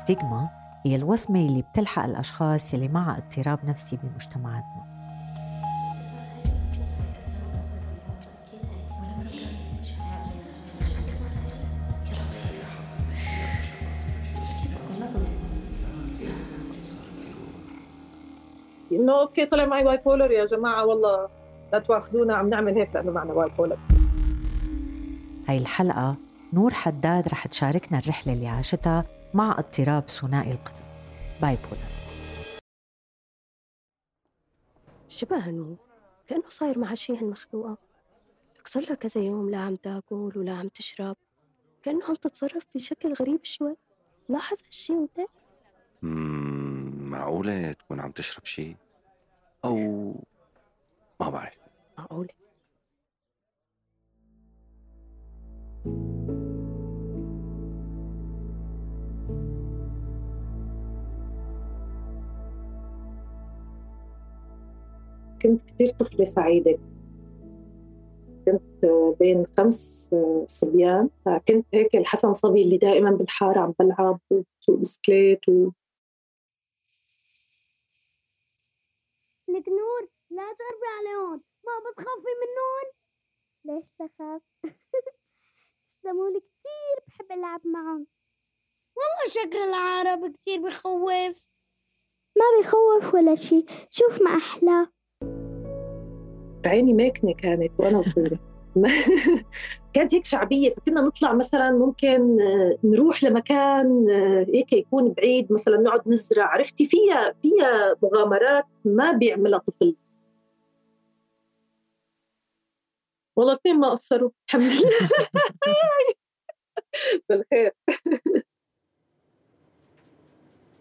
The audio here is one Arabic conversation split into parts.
stigma هي الوصمة اللي بتلحق الأشخاص يلي معها اضطراب نفسي بمجتمعاتنا. إنه okay طلع معي bipolar يا جماعة والله لا تواخذونا عم نعمل هيك لأنه معنا bipolar هاي الحلقة نور حداد رح تشاركنا الرحلة اللي عاشتها مع اضطراب ثنائي القطب bipolar شبها نور كأنه صاير مع شي هالمخلوقة لك صار لها كذا يوم لا عم تأكل ولا عم تشرب. كأنه عم تتصرف بشكل غريب شوي. لاحظ هالشي أنت؟ مم، معقولة تكون عم تشرب شيء؟ أو ما بعرف. معقولة. كنت كتير طفلة سعيدة. كنت بين خمس صبيان كنت هيك الحسن صبي اللي دائما بالحارة عم بلعب وبسوق بسكليت و... لك نور لا تقربي عليهم. ما بتخافي منهم؟ ليش تخاف؟ تسلمولي كتير بحب ألعب معهم. والله شكل العرب كتير بخوف. ما بيخوف ولا شي. شوف ما أحلاه عيني ماكنة كانت وأنا صغيرة. كانت هيك شعبية فكنا نطلع مثلا ممكن آه، نروح لمكان آه، هيك يكون بعيد مثلا نقعد نزرع. عرفتي؟ فيها فيها مغامرات ما بيعملها طفل. والله اثنين ما قصروا. الحمد لله. بالخير.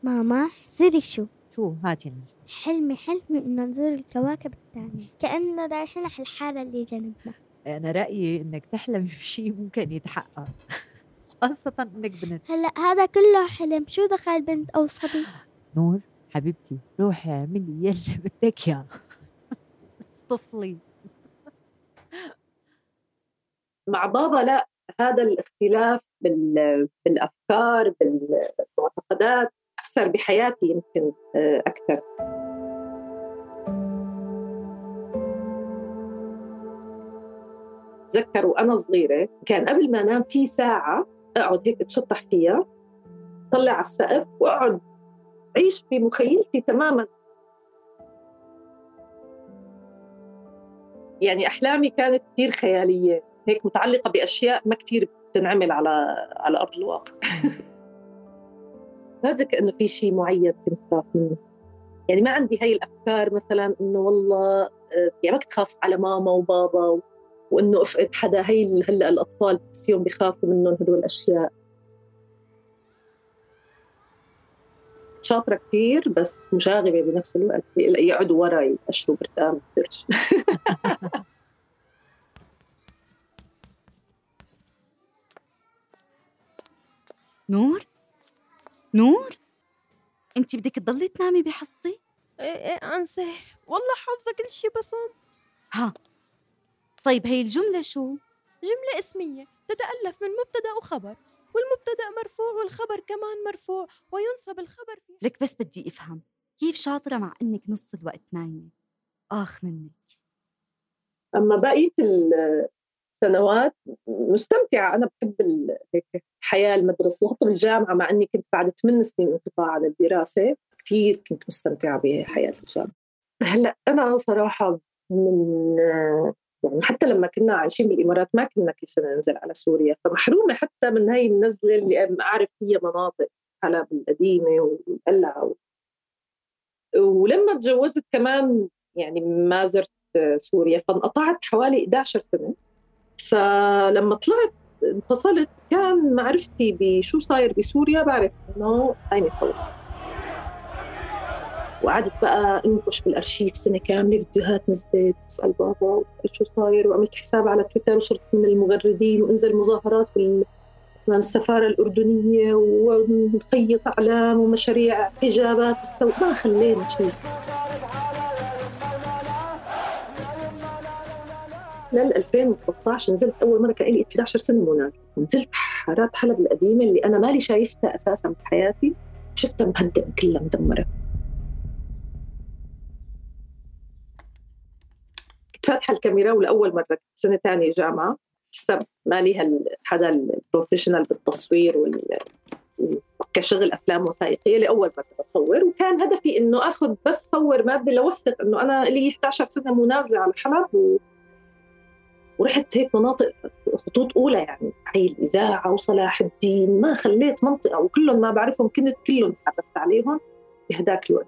ماما زري شو؟ شو؟ هاتي نور. حلمي حلمي إنه نزور الكواكب الثانية. كأننا رايحين على الحارة اللي جنبنا. أنا رأيي إنك تحلمي بشيء ممكن يتحقق. خاصة إنك بنت هلأ هذا كله حلم. شو دخل بنت أو صبي نور حبيبتي روحي اعملي يلي بدك إياه طفلي مع بابا لا. هذا الاختلاف بال- بالأفكار بالمعتقدات. أثر بحياتي يمكن آه، أكثر. تذكر وأنا صغيرة كان قبل ما أنام في ساعة أقعد هيك أتشطح فيها طلع على السقف وأقعد عيش بمخيلتي تماما. يعني أحلامي كانت كثير خيالية هيك متعلقة بأشياء ما كثير بتنعمل على على أرض الواقع. ما ذكر إنه في شيء معين كنت خاف منه. يعني ما عندي هاي الأفكار مثلا إنه والله آه، يعني ما كنت خاف على ماما وبابا و... وإنه افقد حدا هي هلأ الأطفال بس يوم بيخافوا منهم هدول الأشياء. شاطرة كثير بس مشاغبه بنفس الوقت. يقعدوا وراي أشرب برتقال بقدرش. نور؟ نور؟ انت بدك تضلي تنامي بحصتي؟ إيه إيه انسى والله حافظة كل شي بصم ها. طيب هي الجملة شو؟ جملة اسمية تتألف من مبتدأ وخبر والمبتدأ مرفوع والخبر كمان مرفوع وينصب الخبر في لك بس بدي أفهم كيف شاطرة مع إنك نص الوقت نايمة؟ آخ منك. أما بقية السنوات مستمتعة. أنا بحب هيك الحياة المدرسيه حتى بالجامعة مع إني كنت بعد ثمان سنين انقطاع عن الدراسة كثير كنت مستمتعة بحياة الجامعة. هلأ أنا صراحة من يعني حتى لما كنا عايشين بالإمارات ما كنا كل سنة ننزل على سوريا فمحرومة حتى من هاي النزلة اللي أعرف هي مناطق حلب القديمة والقلعة و... ولما تجوزت كمان يعني ما زرت سوريا فانقطعت حوالي 11 سنة. فلما طلعت انفصلت كان معرفتي بشو صاير بسوريا بعرف إنه هاي صورة وقعدت بقى أنكش بالأرشيف سنة كاملة فيديوهات نزلت بسأل بابا وبسأل شو صاير وعملت حساب على تويتر وصرت من المغردين وانزل مظاهرات بال من السفارة الأردنية ونخيط أعلام ومشاريع حجابات. ما خلينا شيء لل 2013 نزلت أول مرة كان لي 11 سنة مو نازله نزلت حارات حلب القديمة اللي أنا مالي شايفتها أساسا بحياتي شفتها مهدئة كلها مدمرة. كنت فاتحة الكاميرا ولأول مرة كنت سنة ثانية جامعة. حسب ما لي حدا البروفيشنال بالتصوير وال كشغل أفلام وثائقية لاول مرة بصور. وكان هدفي إنه آخذ بس صور ماده لوثق إنه أنا لي 11 سنة منازلة على حلب و... ورحت هيك مناطق خطوط أولى يعني حي الإذاعة وصلاح الدين ما خليت منطقة وكلهم ما بعرفهم كنت كلهم تعرفت عليهم بهداك الوقت.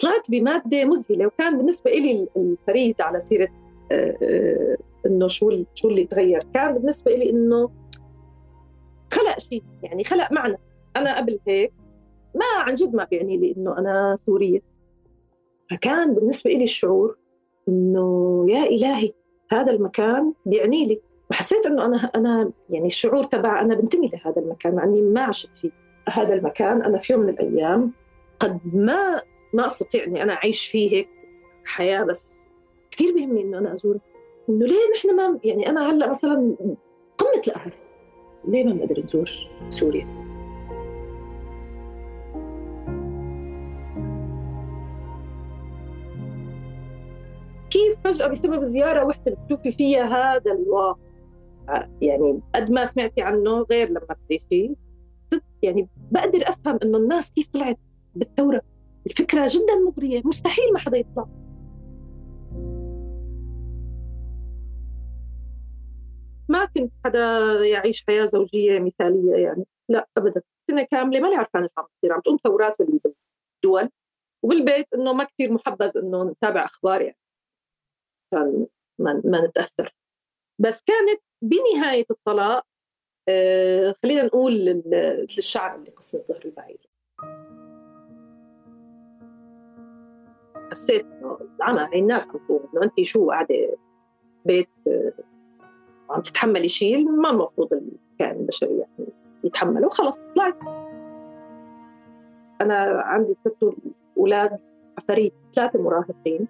طلعت بمادة مذهلة وكان بالنسبة لي الفريد على سيرة آه، آه، إنه شو شو اللي تغير. كان بالنسبة لي إنه خلق شيء يعني خلق معنى. أنا قبل هيك ما عن جد ما بيعني لي إنه أنا سورية. فكان بالنسبة لي الشعور إنه يا إلهي هذا المكان بيعني لي. وحسيت إنه أنا أنا يعني الشعور تبع أنا بنتمي لهذا المكان مع إني ما عشت فيه هذا المكان. أنا في يوم من الأيام قد ما ما أستطيع إني أنا أعيش فيه هيك حياة بس كثير بيهمني إنه أنا ازوره إنه ليه نحن ما يعني أنا هلأ مثلا قمة الامل ليه ما بنقدر نزور سوريا؟ فجأة بسبب زيارة وحدة بتشوفي فيها هذا الواقع يعني قد ما سمعتي عنه غير لما تعيشي يعني بقدر أفهم إنه الناس كيف طلعت بالثورة. الفكرة جدا مغرية. مستحيل ما حدا يطلع. ما كنت حدا يعيش حياة زوجية مثالية يعني. لا أبدا. سنة كاملة ماني عرفانة شو عم بصير. عم تقوم ثورات بالدول. وبالبيت إنه ما كثير محبذ إنه نتابع أخبار يعني. عشان ما, ما نتأثر. بس كانت بنهاية الطلاق آه خلينا نقول للشعر اللي قسم ظهر البعير حسيت العمى هي الناس عم تقول إنه انت شو قاعدة بيت آه، عم تتحملي شيء ما المفروض الكائن البشري يعني يتحمله خلص طلعت. أنا عندي ثلاث أولاد عفاريت ثلاثة مراهقين.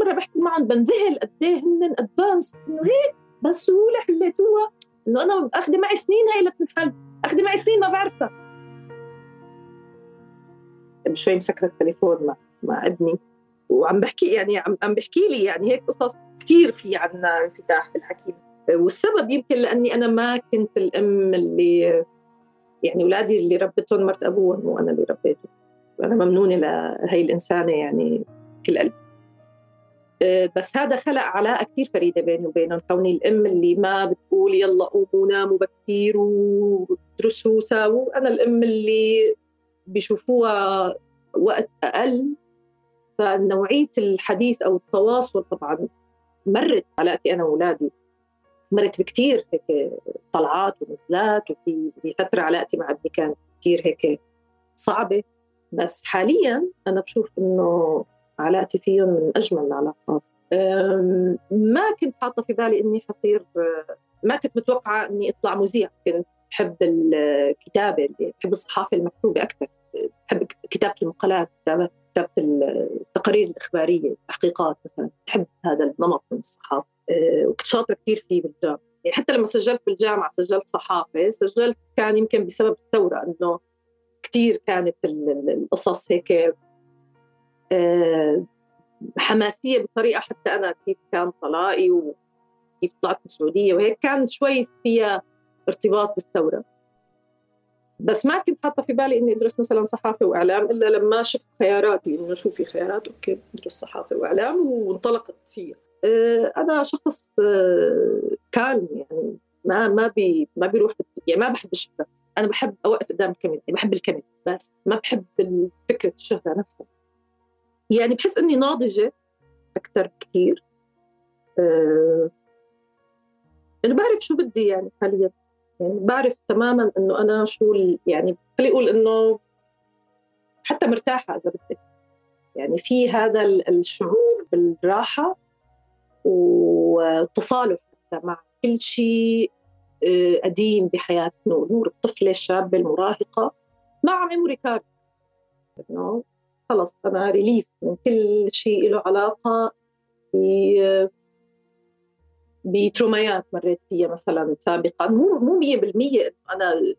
مره بحكي معهم بنذهل قد إيه هن ادفانس إنه هيك بسهوله حليتوها. إنه أنا اخذ معي سنين هاي لتنحل اخذ معي سنين ما بعرفها. شوي مسكرة التليفون مع مع ابني وعم بحكي يعني عم عم بحكي لي يعني هيك قصص كثير في عنا انفتاح بالحكي. والسبب يمكن لأني أنا ما كنت الأم اللي يعني أولادي اللي ربتهم مرت أبوهم وأنا اللي ربيتهم. أنا ممنونة لهي الإنسانة يعني كل قلب آه، بس هذا خلق علاقة كثير فريدة بيني وبينهم. كوني الأم اللي ما بتقول يلا قوموا ناموا بكير ودرسوا وساووا أنا الأم اللي بيشوفوها وقت أقل. فنوعية الحديث أو التواصل طبعا مرت علاقتي أنا وأولادي. مرت بكثير هيك طلعات ونزلات وفي فتره علاقتي مع أبني كانت كثير هيك صعبة. بس حاليا أنا بشوف إنه علاقتي فيهم من أجمل العلاقات. ما كنت حاطة في بالي إني حصير ما كنت متوقعة إني أطلع مذيع. كنت بحب الكتابة بحب الصحافة المكتوبة أكثر. بحب كتابة المقالات كتابة التقارير الإخبارية التحقيقات مثلا. بحب هذا النمط من الصحافة. آه، وكنت شاطرة كثير فيه بالجامعة. يعني حتى لما سجلت بالجامعة سجلت صحافة سجلت كان يمكن بسبب الثورة إنه كثير كانت القصص هيك حماسية بطريقة حتى أنا كيف كان طلائي وكيف طلعت من السعودية وهيك كان شوي فيها ارتباط بالثورة. بس ما كنت حاطة في بالي إني أدرس مثلا صحافة وإعلام إلا لما شفت خياراتي إنه شو في خيارات؟ أوكي أدرس صحافة وإعلام وانطلقت فيها. آه، أنا شخص آه، كالم يعني ما ما بي ما بيروح يعني ما بحب الشهرة. أنا بحب أوقف قدام الكاميرا يعني بحب الكاميرا بس ما بحب فكرة الشهرة نفسها. يعني بحس إني ناضجة أكثر كثير أه أنا بعرف شو بدي يعني حاليا. يعني بعرف تماما إنه أنا شو يعني خلي أقول إنه حتى مرتاحة إذا بدك يعني في هذا الشعور بالراحة والتصالح مع كل شيء آه، قديم بحياة نور الطفلة الشابة المراهقة. مع memory card انه خلص أنا relief من كل شيء له علاقة ب trauma ات مريت فيها مثلا سابقا. مو مو 100% إنه أنا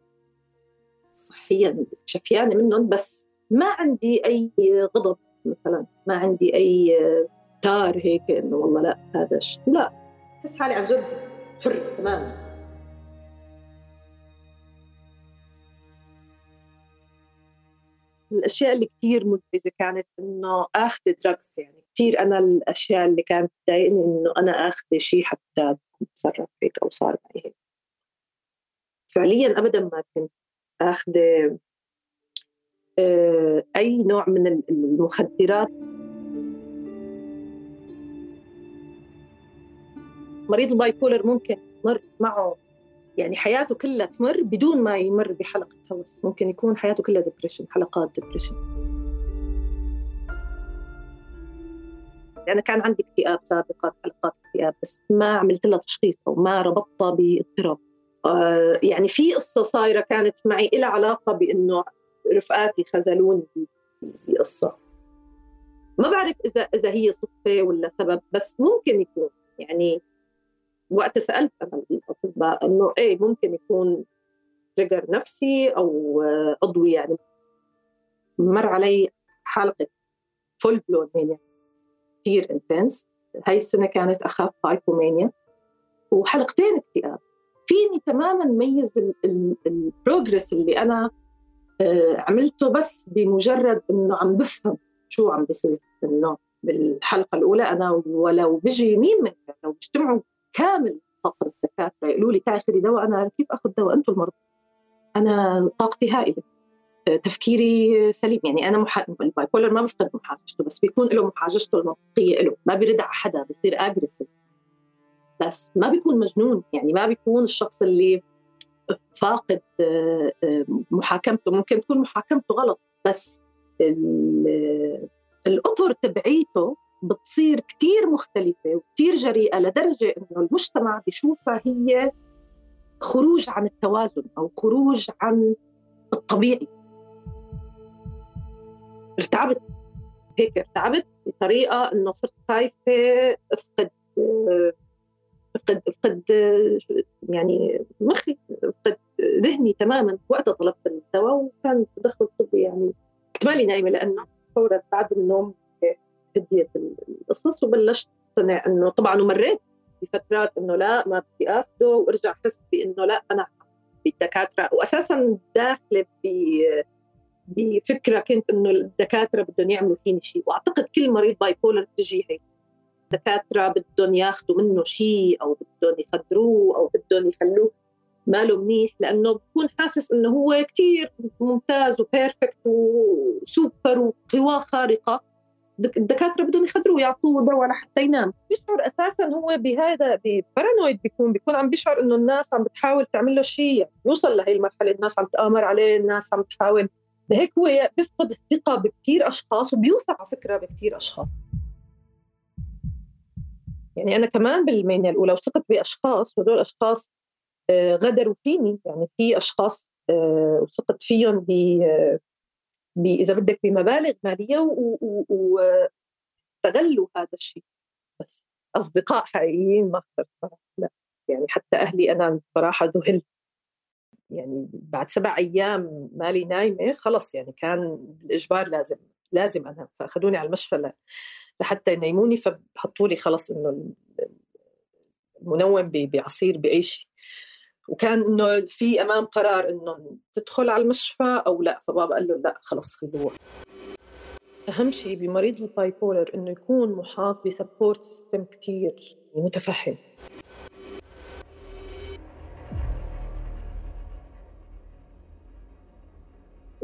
صحيا شفيانة منهم بس ما عندي أي غضب مثلا. ما عندي أي تار هيك إنه والله لا هذا لا. بحس حالي عن جد حر تماما. الأشياء اللي كثير مزعجة كانت إنه آخذ دراجز يعني كثير أنا الأشياء اللي كانت تضايقني إنه أنا آخذ شيء حتى اتصرف هيك أو صار معي هيك. فعليا ابدا ما كنت آخذ آه، أي نوع من المخدرات. مريض ال bipolar ممكن يمر معه يعني حياته كلها تمر بدون ما يمر بحلقة هوس. ممكن يكون حياته كلها depression حلقات depression أنا كان عندي اكتئاب سابقا حلقات اكتئاب بس ما عملت لها تشخيص أو ما ربطتها باضطراب. آه يعني في قصة صايرة كانت معي إلها علاقة بإنه رفقاتي خذلوني بقصة. ما بعرف إذا إذا هي صدفة ولا سبب بس ممكن يكون. يعني وقت سألت أنا الاطباء إنه إيه ممكن يكون trigger نفسي أو عضوي يعني. مر علي حلقة full blown mania كثير intense هاي السنة كانت اخف hypomania وحلقتين اكتئاب. فيني تماما ميز ال progress اللي أنا آه، عملته بس بمجرد إنه عم بفهم شو عم بيصير انه بالحلقة الأولى. أنا ولو بيجي مين من لو بيجتمعوا كامل طاقم الدكاترة يقولوا لي تعي خذي دواء أنا كيف آخذ دواء؟ أنتم المرضى. أنا طاقتي هائلة. تفكيري سليم. يعني أنا محا... ال bipolar ما بفقد محاججته بس بيكون له محاججته المنطقية له. ما بيرد على حدا بصير aggressive بس ما بيكون مجنون. يعني ما بيكون الشخص اللي فاقد آه، آه، محاكمته. ممكن تكون محاكمته غلط بس الاطر تبعيته بتصير كتير مختلفة وكتير جريئة لدرجة إنه المجتمع بيشوفها هي خروج عن التوازن أو خروج عن الطبيعي. ارتعبت. هيك ارتعبت بطريقة إنه صرت خايفة أفقد أفقد أفقد يعني مخي أفقد ذهني تماما وقتها طلبت الدواء وكان تدخل طبي يعني كنت مالي نايمة لأنه فورا بعد النوم هديت القصص وبلشت اقتنع إنه طبعا ومريت بفترات إنه لا ما بدي اخذه وأرجع أحس بإنه لا أنا بالدكاتره واساسا داخلة بفكرة كنت إنه الدكاترة بدهم يعملوا فيني شيء وأعتقد كل مريض bipolar بتجي هيك. الدكاترة بدهم ياخذوا منه شيء أو بدهم يخدروه أو بدهم يخلوه ماله منيح لأنه بكون حاسس إنه هو كتير ممتاز و perfect و super وقواه خارقة. الدكاترة بدهم يخدروه يعطوه دواء لحتى ينام. بيشعر أساسا هو بهذا paranoid بيكون بيكون عم بيشعر إنه الناس عم بتحاول تعمل له شيء يوصل لهي المرحلة الناس عم تآمر عليه الناس عم تحاول. لهيك هو بيفقد الثقة بكثير أشخاص وبيوسع على فكرة بكثير أشخاص. يعني أنا كمان بالمانيا الأولى وثقت بأشخاص وهدول أشخاص آه، غدروا فيني. يعني في أشخاص آه، وثقت فيهم إذا بدك بمبالغ مالية واستغلوا هذا الشيء. بس أصدقاء حقيقيين ما اخترت لا. يعني حتى أهلي أنا بصراحه ذهلت. يعني بعد سبع أيام مالي نايمة خلص يعني كان بالإجبار لازم لازم أنام. فأخذوني على المشفى لحتى ينيموني فحطوا لي خلص إنه المنوم بعصير بأي شيء. وكان إنه في أمام قرار إنه تدخل على المشفى أو لا فبابا قال له لا خلص خذوها أهم شيء بمريض ال bipolar إنه يكون محاط ب support system كثير متفهم.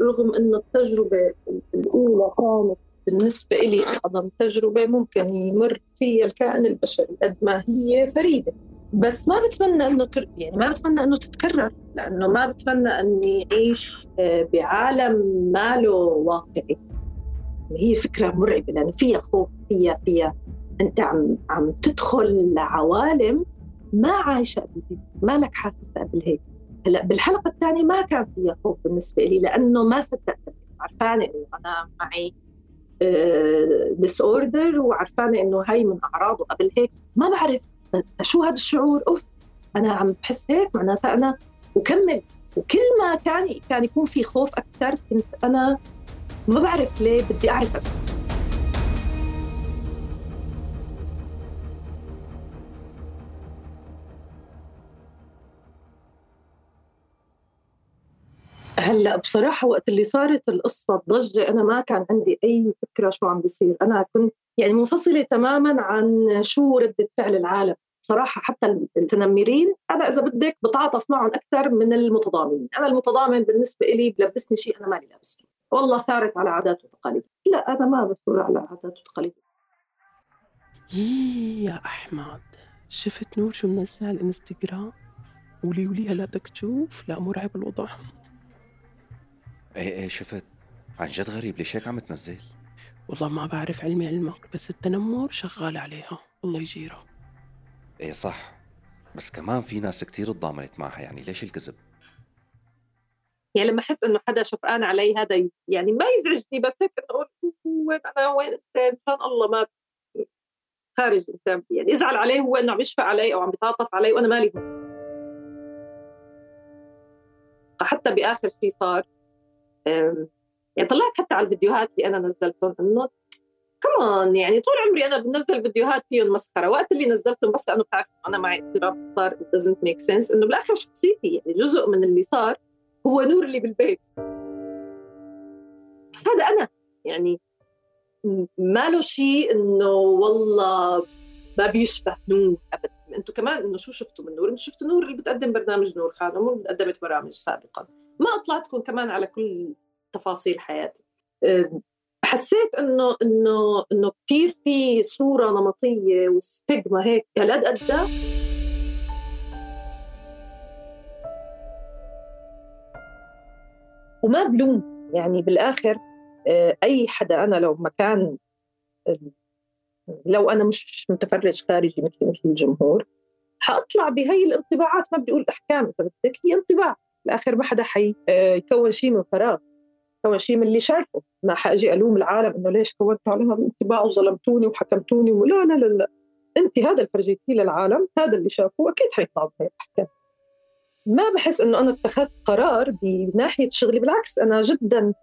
رغم انه التجربة الأولى كانت بالنسبة لي أعظم تجربة ممكن يمر فيها الكائن البشري قد ما هي فريدة. بس ما بتمنى إنه يعني ما بتمنى إنه تتكرر. لأنه ما بتمنى إني أعيش آه، بعالم ما له واقعي. هي فكرة مرعبة لأنه فيها خوف فيها فيها أنت عم عم تدخل لعوالم ما عايشة قبل ما لك حاسس قبل هيك. هلأ بالحلقة الثانية ما كان فيها خوف بالنسبة لي لأنه ما صدقت. عرفانة إنه أنا معي dis آه، order وعرفانة إنه هي من أعراضه قبل هيك. ما بعرف شو هذا الشعور؟ أوف أنا عم بحس هيك معناتها أنا وكمل وكل ما كان كان يكون في خوف أكثر كنت أنا ما بعرف ليه بدي أعرف أكثر هلأ بصراحة وقت اللي صارت القصة الضجة أنا ما كان عندي أي فكرة شو عم بيصير. أنا كنت يعني منفصلة تماما عن شو ردة فعل العالم. صراحة حتى المتنمرين أنا إذا بدك بتعاطف معهم أكثر من المتضامنين. أنا المتضامن بالنسبة لي بلبسني شيء أنا مالي لابسه. والله ثارت على عادات وتقاليد. لا أنا ما بثور على عادات وتقاليد. يا أحمد شفت نور شو منزل على الإنستغرام؟ ولي ولي هلا بدك تشوف؟ لا مرعب الوضع. إيه إيه شفت؟ عن جد غريب ليش هيك عم تنزل؟ والله ما بعرف علمي علمك بس التنمر شغال عليها الله يجيرها إيه صح. بس كمان في ناس كتير تضامنت معها يعني ليش الكذب؟ يعني لما أحس إنه حدا شفقان علي هذا يعني ما يزعجني بس هيك أقول وين أنا وين؟ انت مشان الله ما خارج انت يعني ازعل عليه هو إنه عم يشفق علي أو عم بيتعاطف علي وأنا مالي هون. حتى بآخر شيء صار. يعني طلعت حتى على الفيديوهات اللي أنا نزلتهم إنه كمان يعني طول عمري أنا بنزل فيديوهات فيهم مسخرة وقت اللي نزلتهم بس لأنه بتعرف أنا معي اضطراب صار it doesn't make sense إنه بالآخر شخصيتي يعني جزء من اللي صار هو نور اللي بالبيت. بس هذا أنا يعني ما له شيء إنه والله ما بيشبه نور ابدا. أنتم كمان إنه شو شفتوا من نور؟ أنتم شفتوا نور اللي بتقدم برنامج نور خانم مو قدمت برامج سابقا. ما أطلعتكم كمان على كل تفاصيل حياتي. حسيت إنه إنه إنه كثير في صورة نمطية وستيغما هيك. هالقد قد وما بلوم. يعني بالآخر أي حدا أنا لو مكان لو أنا مش متفرج خارجي مثل مثل الجمهور حأطلع بهي الانطباعات. ما بدي أقول أحكام إذا بدك هي انطباع. بالاخر ما حدا حي آه، شيء من فراغ يكون شيء من اللي شايفه. ما حأجي ألوم العالم إنه ليش كونتوا على هذا الانطباع وظلمتوني وحكمتوني لا لا لا لا. أنت هذا اللي فرجيتيه للعالم هذا اللي شافوه أكيد حيطلع بهي الأحكام. ما بحس إنه أنا اتخذت قرار بناحية شغلي بالعكس أنا جدا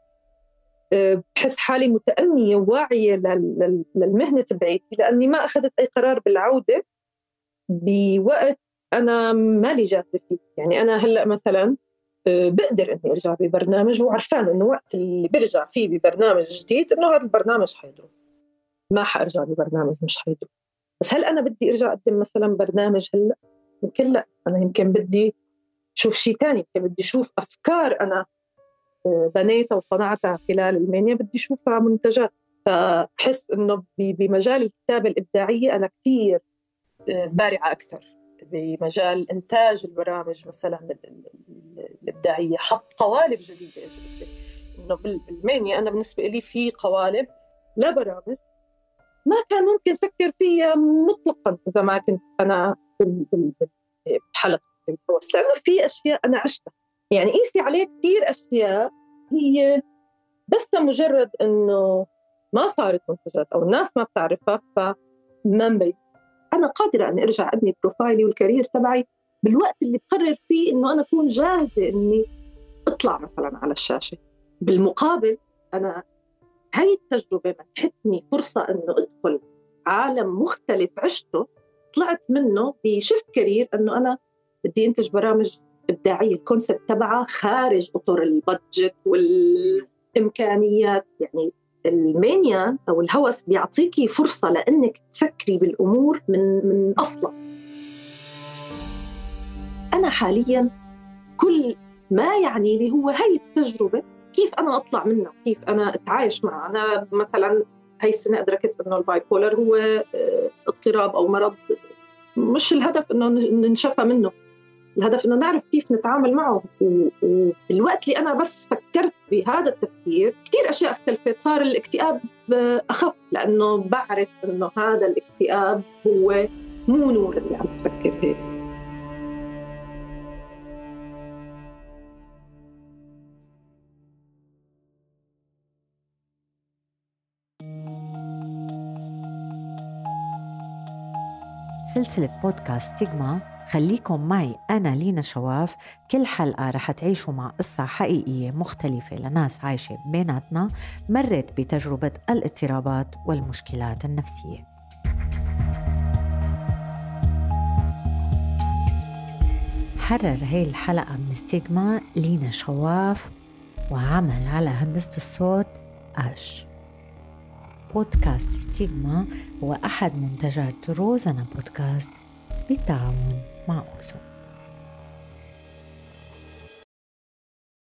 آه، بحس حالي متأنية وواعية للمهنة تبعيتي لأني ما أخذت أي قرار بالعودة بوقت أنا مالي جاهزة فيه. يعني أنا هلأ مثلا بقدر إني أرجع ببرنامج وعرفان إنه وقت اللي برجع فيه ببرنامج جديد إنه هذا البرنامج حيضرب. ما حأرجع ببرنامج مش حيضرب. بس هل أنا بدي أرجع أقدم مثلا برنامج هلأ؟ يمكن لأ. أنا يمكن بدي شوف شيء ثاني يمكن بدي أشوف أفكار أنا آه، بنيتها وصنعتها خلال ألمانيا بدي أشوفها منتجات. فبحس إنه بمجال الكتابة الإبداعية أنا كثير آه، بارعة أكثر. بمجال إنتاج البرامج مثلا الإبداعية حط قوالب جديدة إنه بالمانيا أنا بالنسبة لي في قوالب لا برامج ما كان ممكن أفكر فيها مطلقا إذا ما كنت أنا بحلقه ال boost لأنه في أشياء أنا عشتها. يعني قيسي عليه كثير أشياء هي بس مجرد إنه ما صارت منتجات أو الناس ما بتعرفها فما مبين. أنا قادرة اني أرجع أبني profile ي وال career تبعي بالوقت اللي بقرر فيه إنه أنا أكون جاهزة إني أطلع مثلا على الشاشة. بالمقابل أنا هاي التجربة منحتني فرصة إنه أدخل عالم مختلف عشته طلعت منه ب shift career إنه أنا بدي أنتج برامج إبداعية. ال concept تبعها خارج أطر ال budget والإمكانيات يعني ال mania أو الهوس بيعطيكي فرصة لأنك تفكري بالأمور من من اصلها أنا حاليا كل ما يعني لي هو هاي التجربة كيف أنا أطلع منها؟ كيف أنا أتعايش معها؟ أنا مثلا هاي السنة ادركت إنه ال bipolar هو آه، اضطراب أو مرض مش الهدف إنه ننشفى منه. الهدف إنه نعرف كيف نتعامل معه. والوقت اللي أنا بس فكرت بهذا التفكير كثير أشياء اختلفت. صار الاكتئاب أخف لأنه بعرف إنه هذا الاكتئاب هو مو نور اللي عم تفكر هيك سلسلة بودكاست تيجما خليكم معي أنا لينا شواف. كل حلقة رح تعيشوا مع قصة حقيقية مختلفة لناس عايشة بيناتنا مرت بتجربة الاضطرابات والمشكلات النفسية. حرر هي الحلقة من ستيغما لينا شواف وعمل على هندسة الصوت أش. بودكاست ستيغما هو أحد منتجات روزانا بودكاست بالتعاون مع أوزو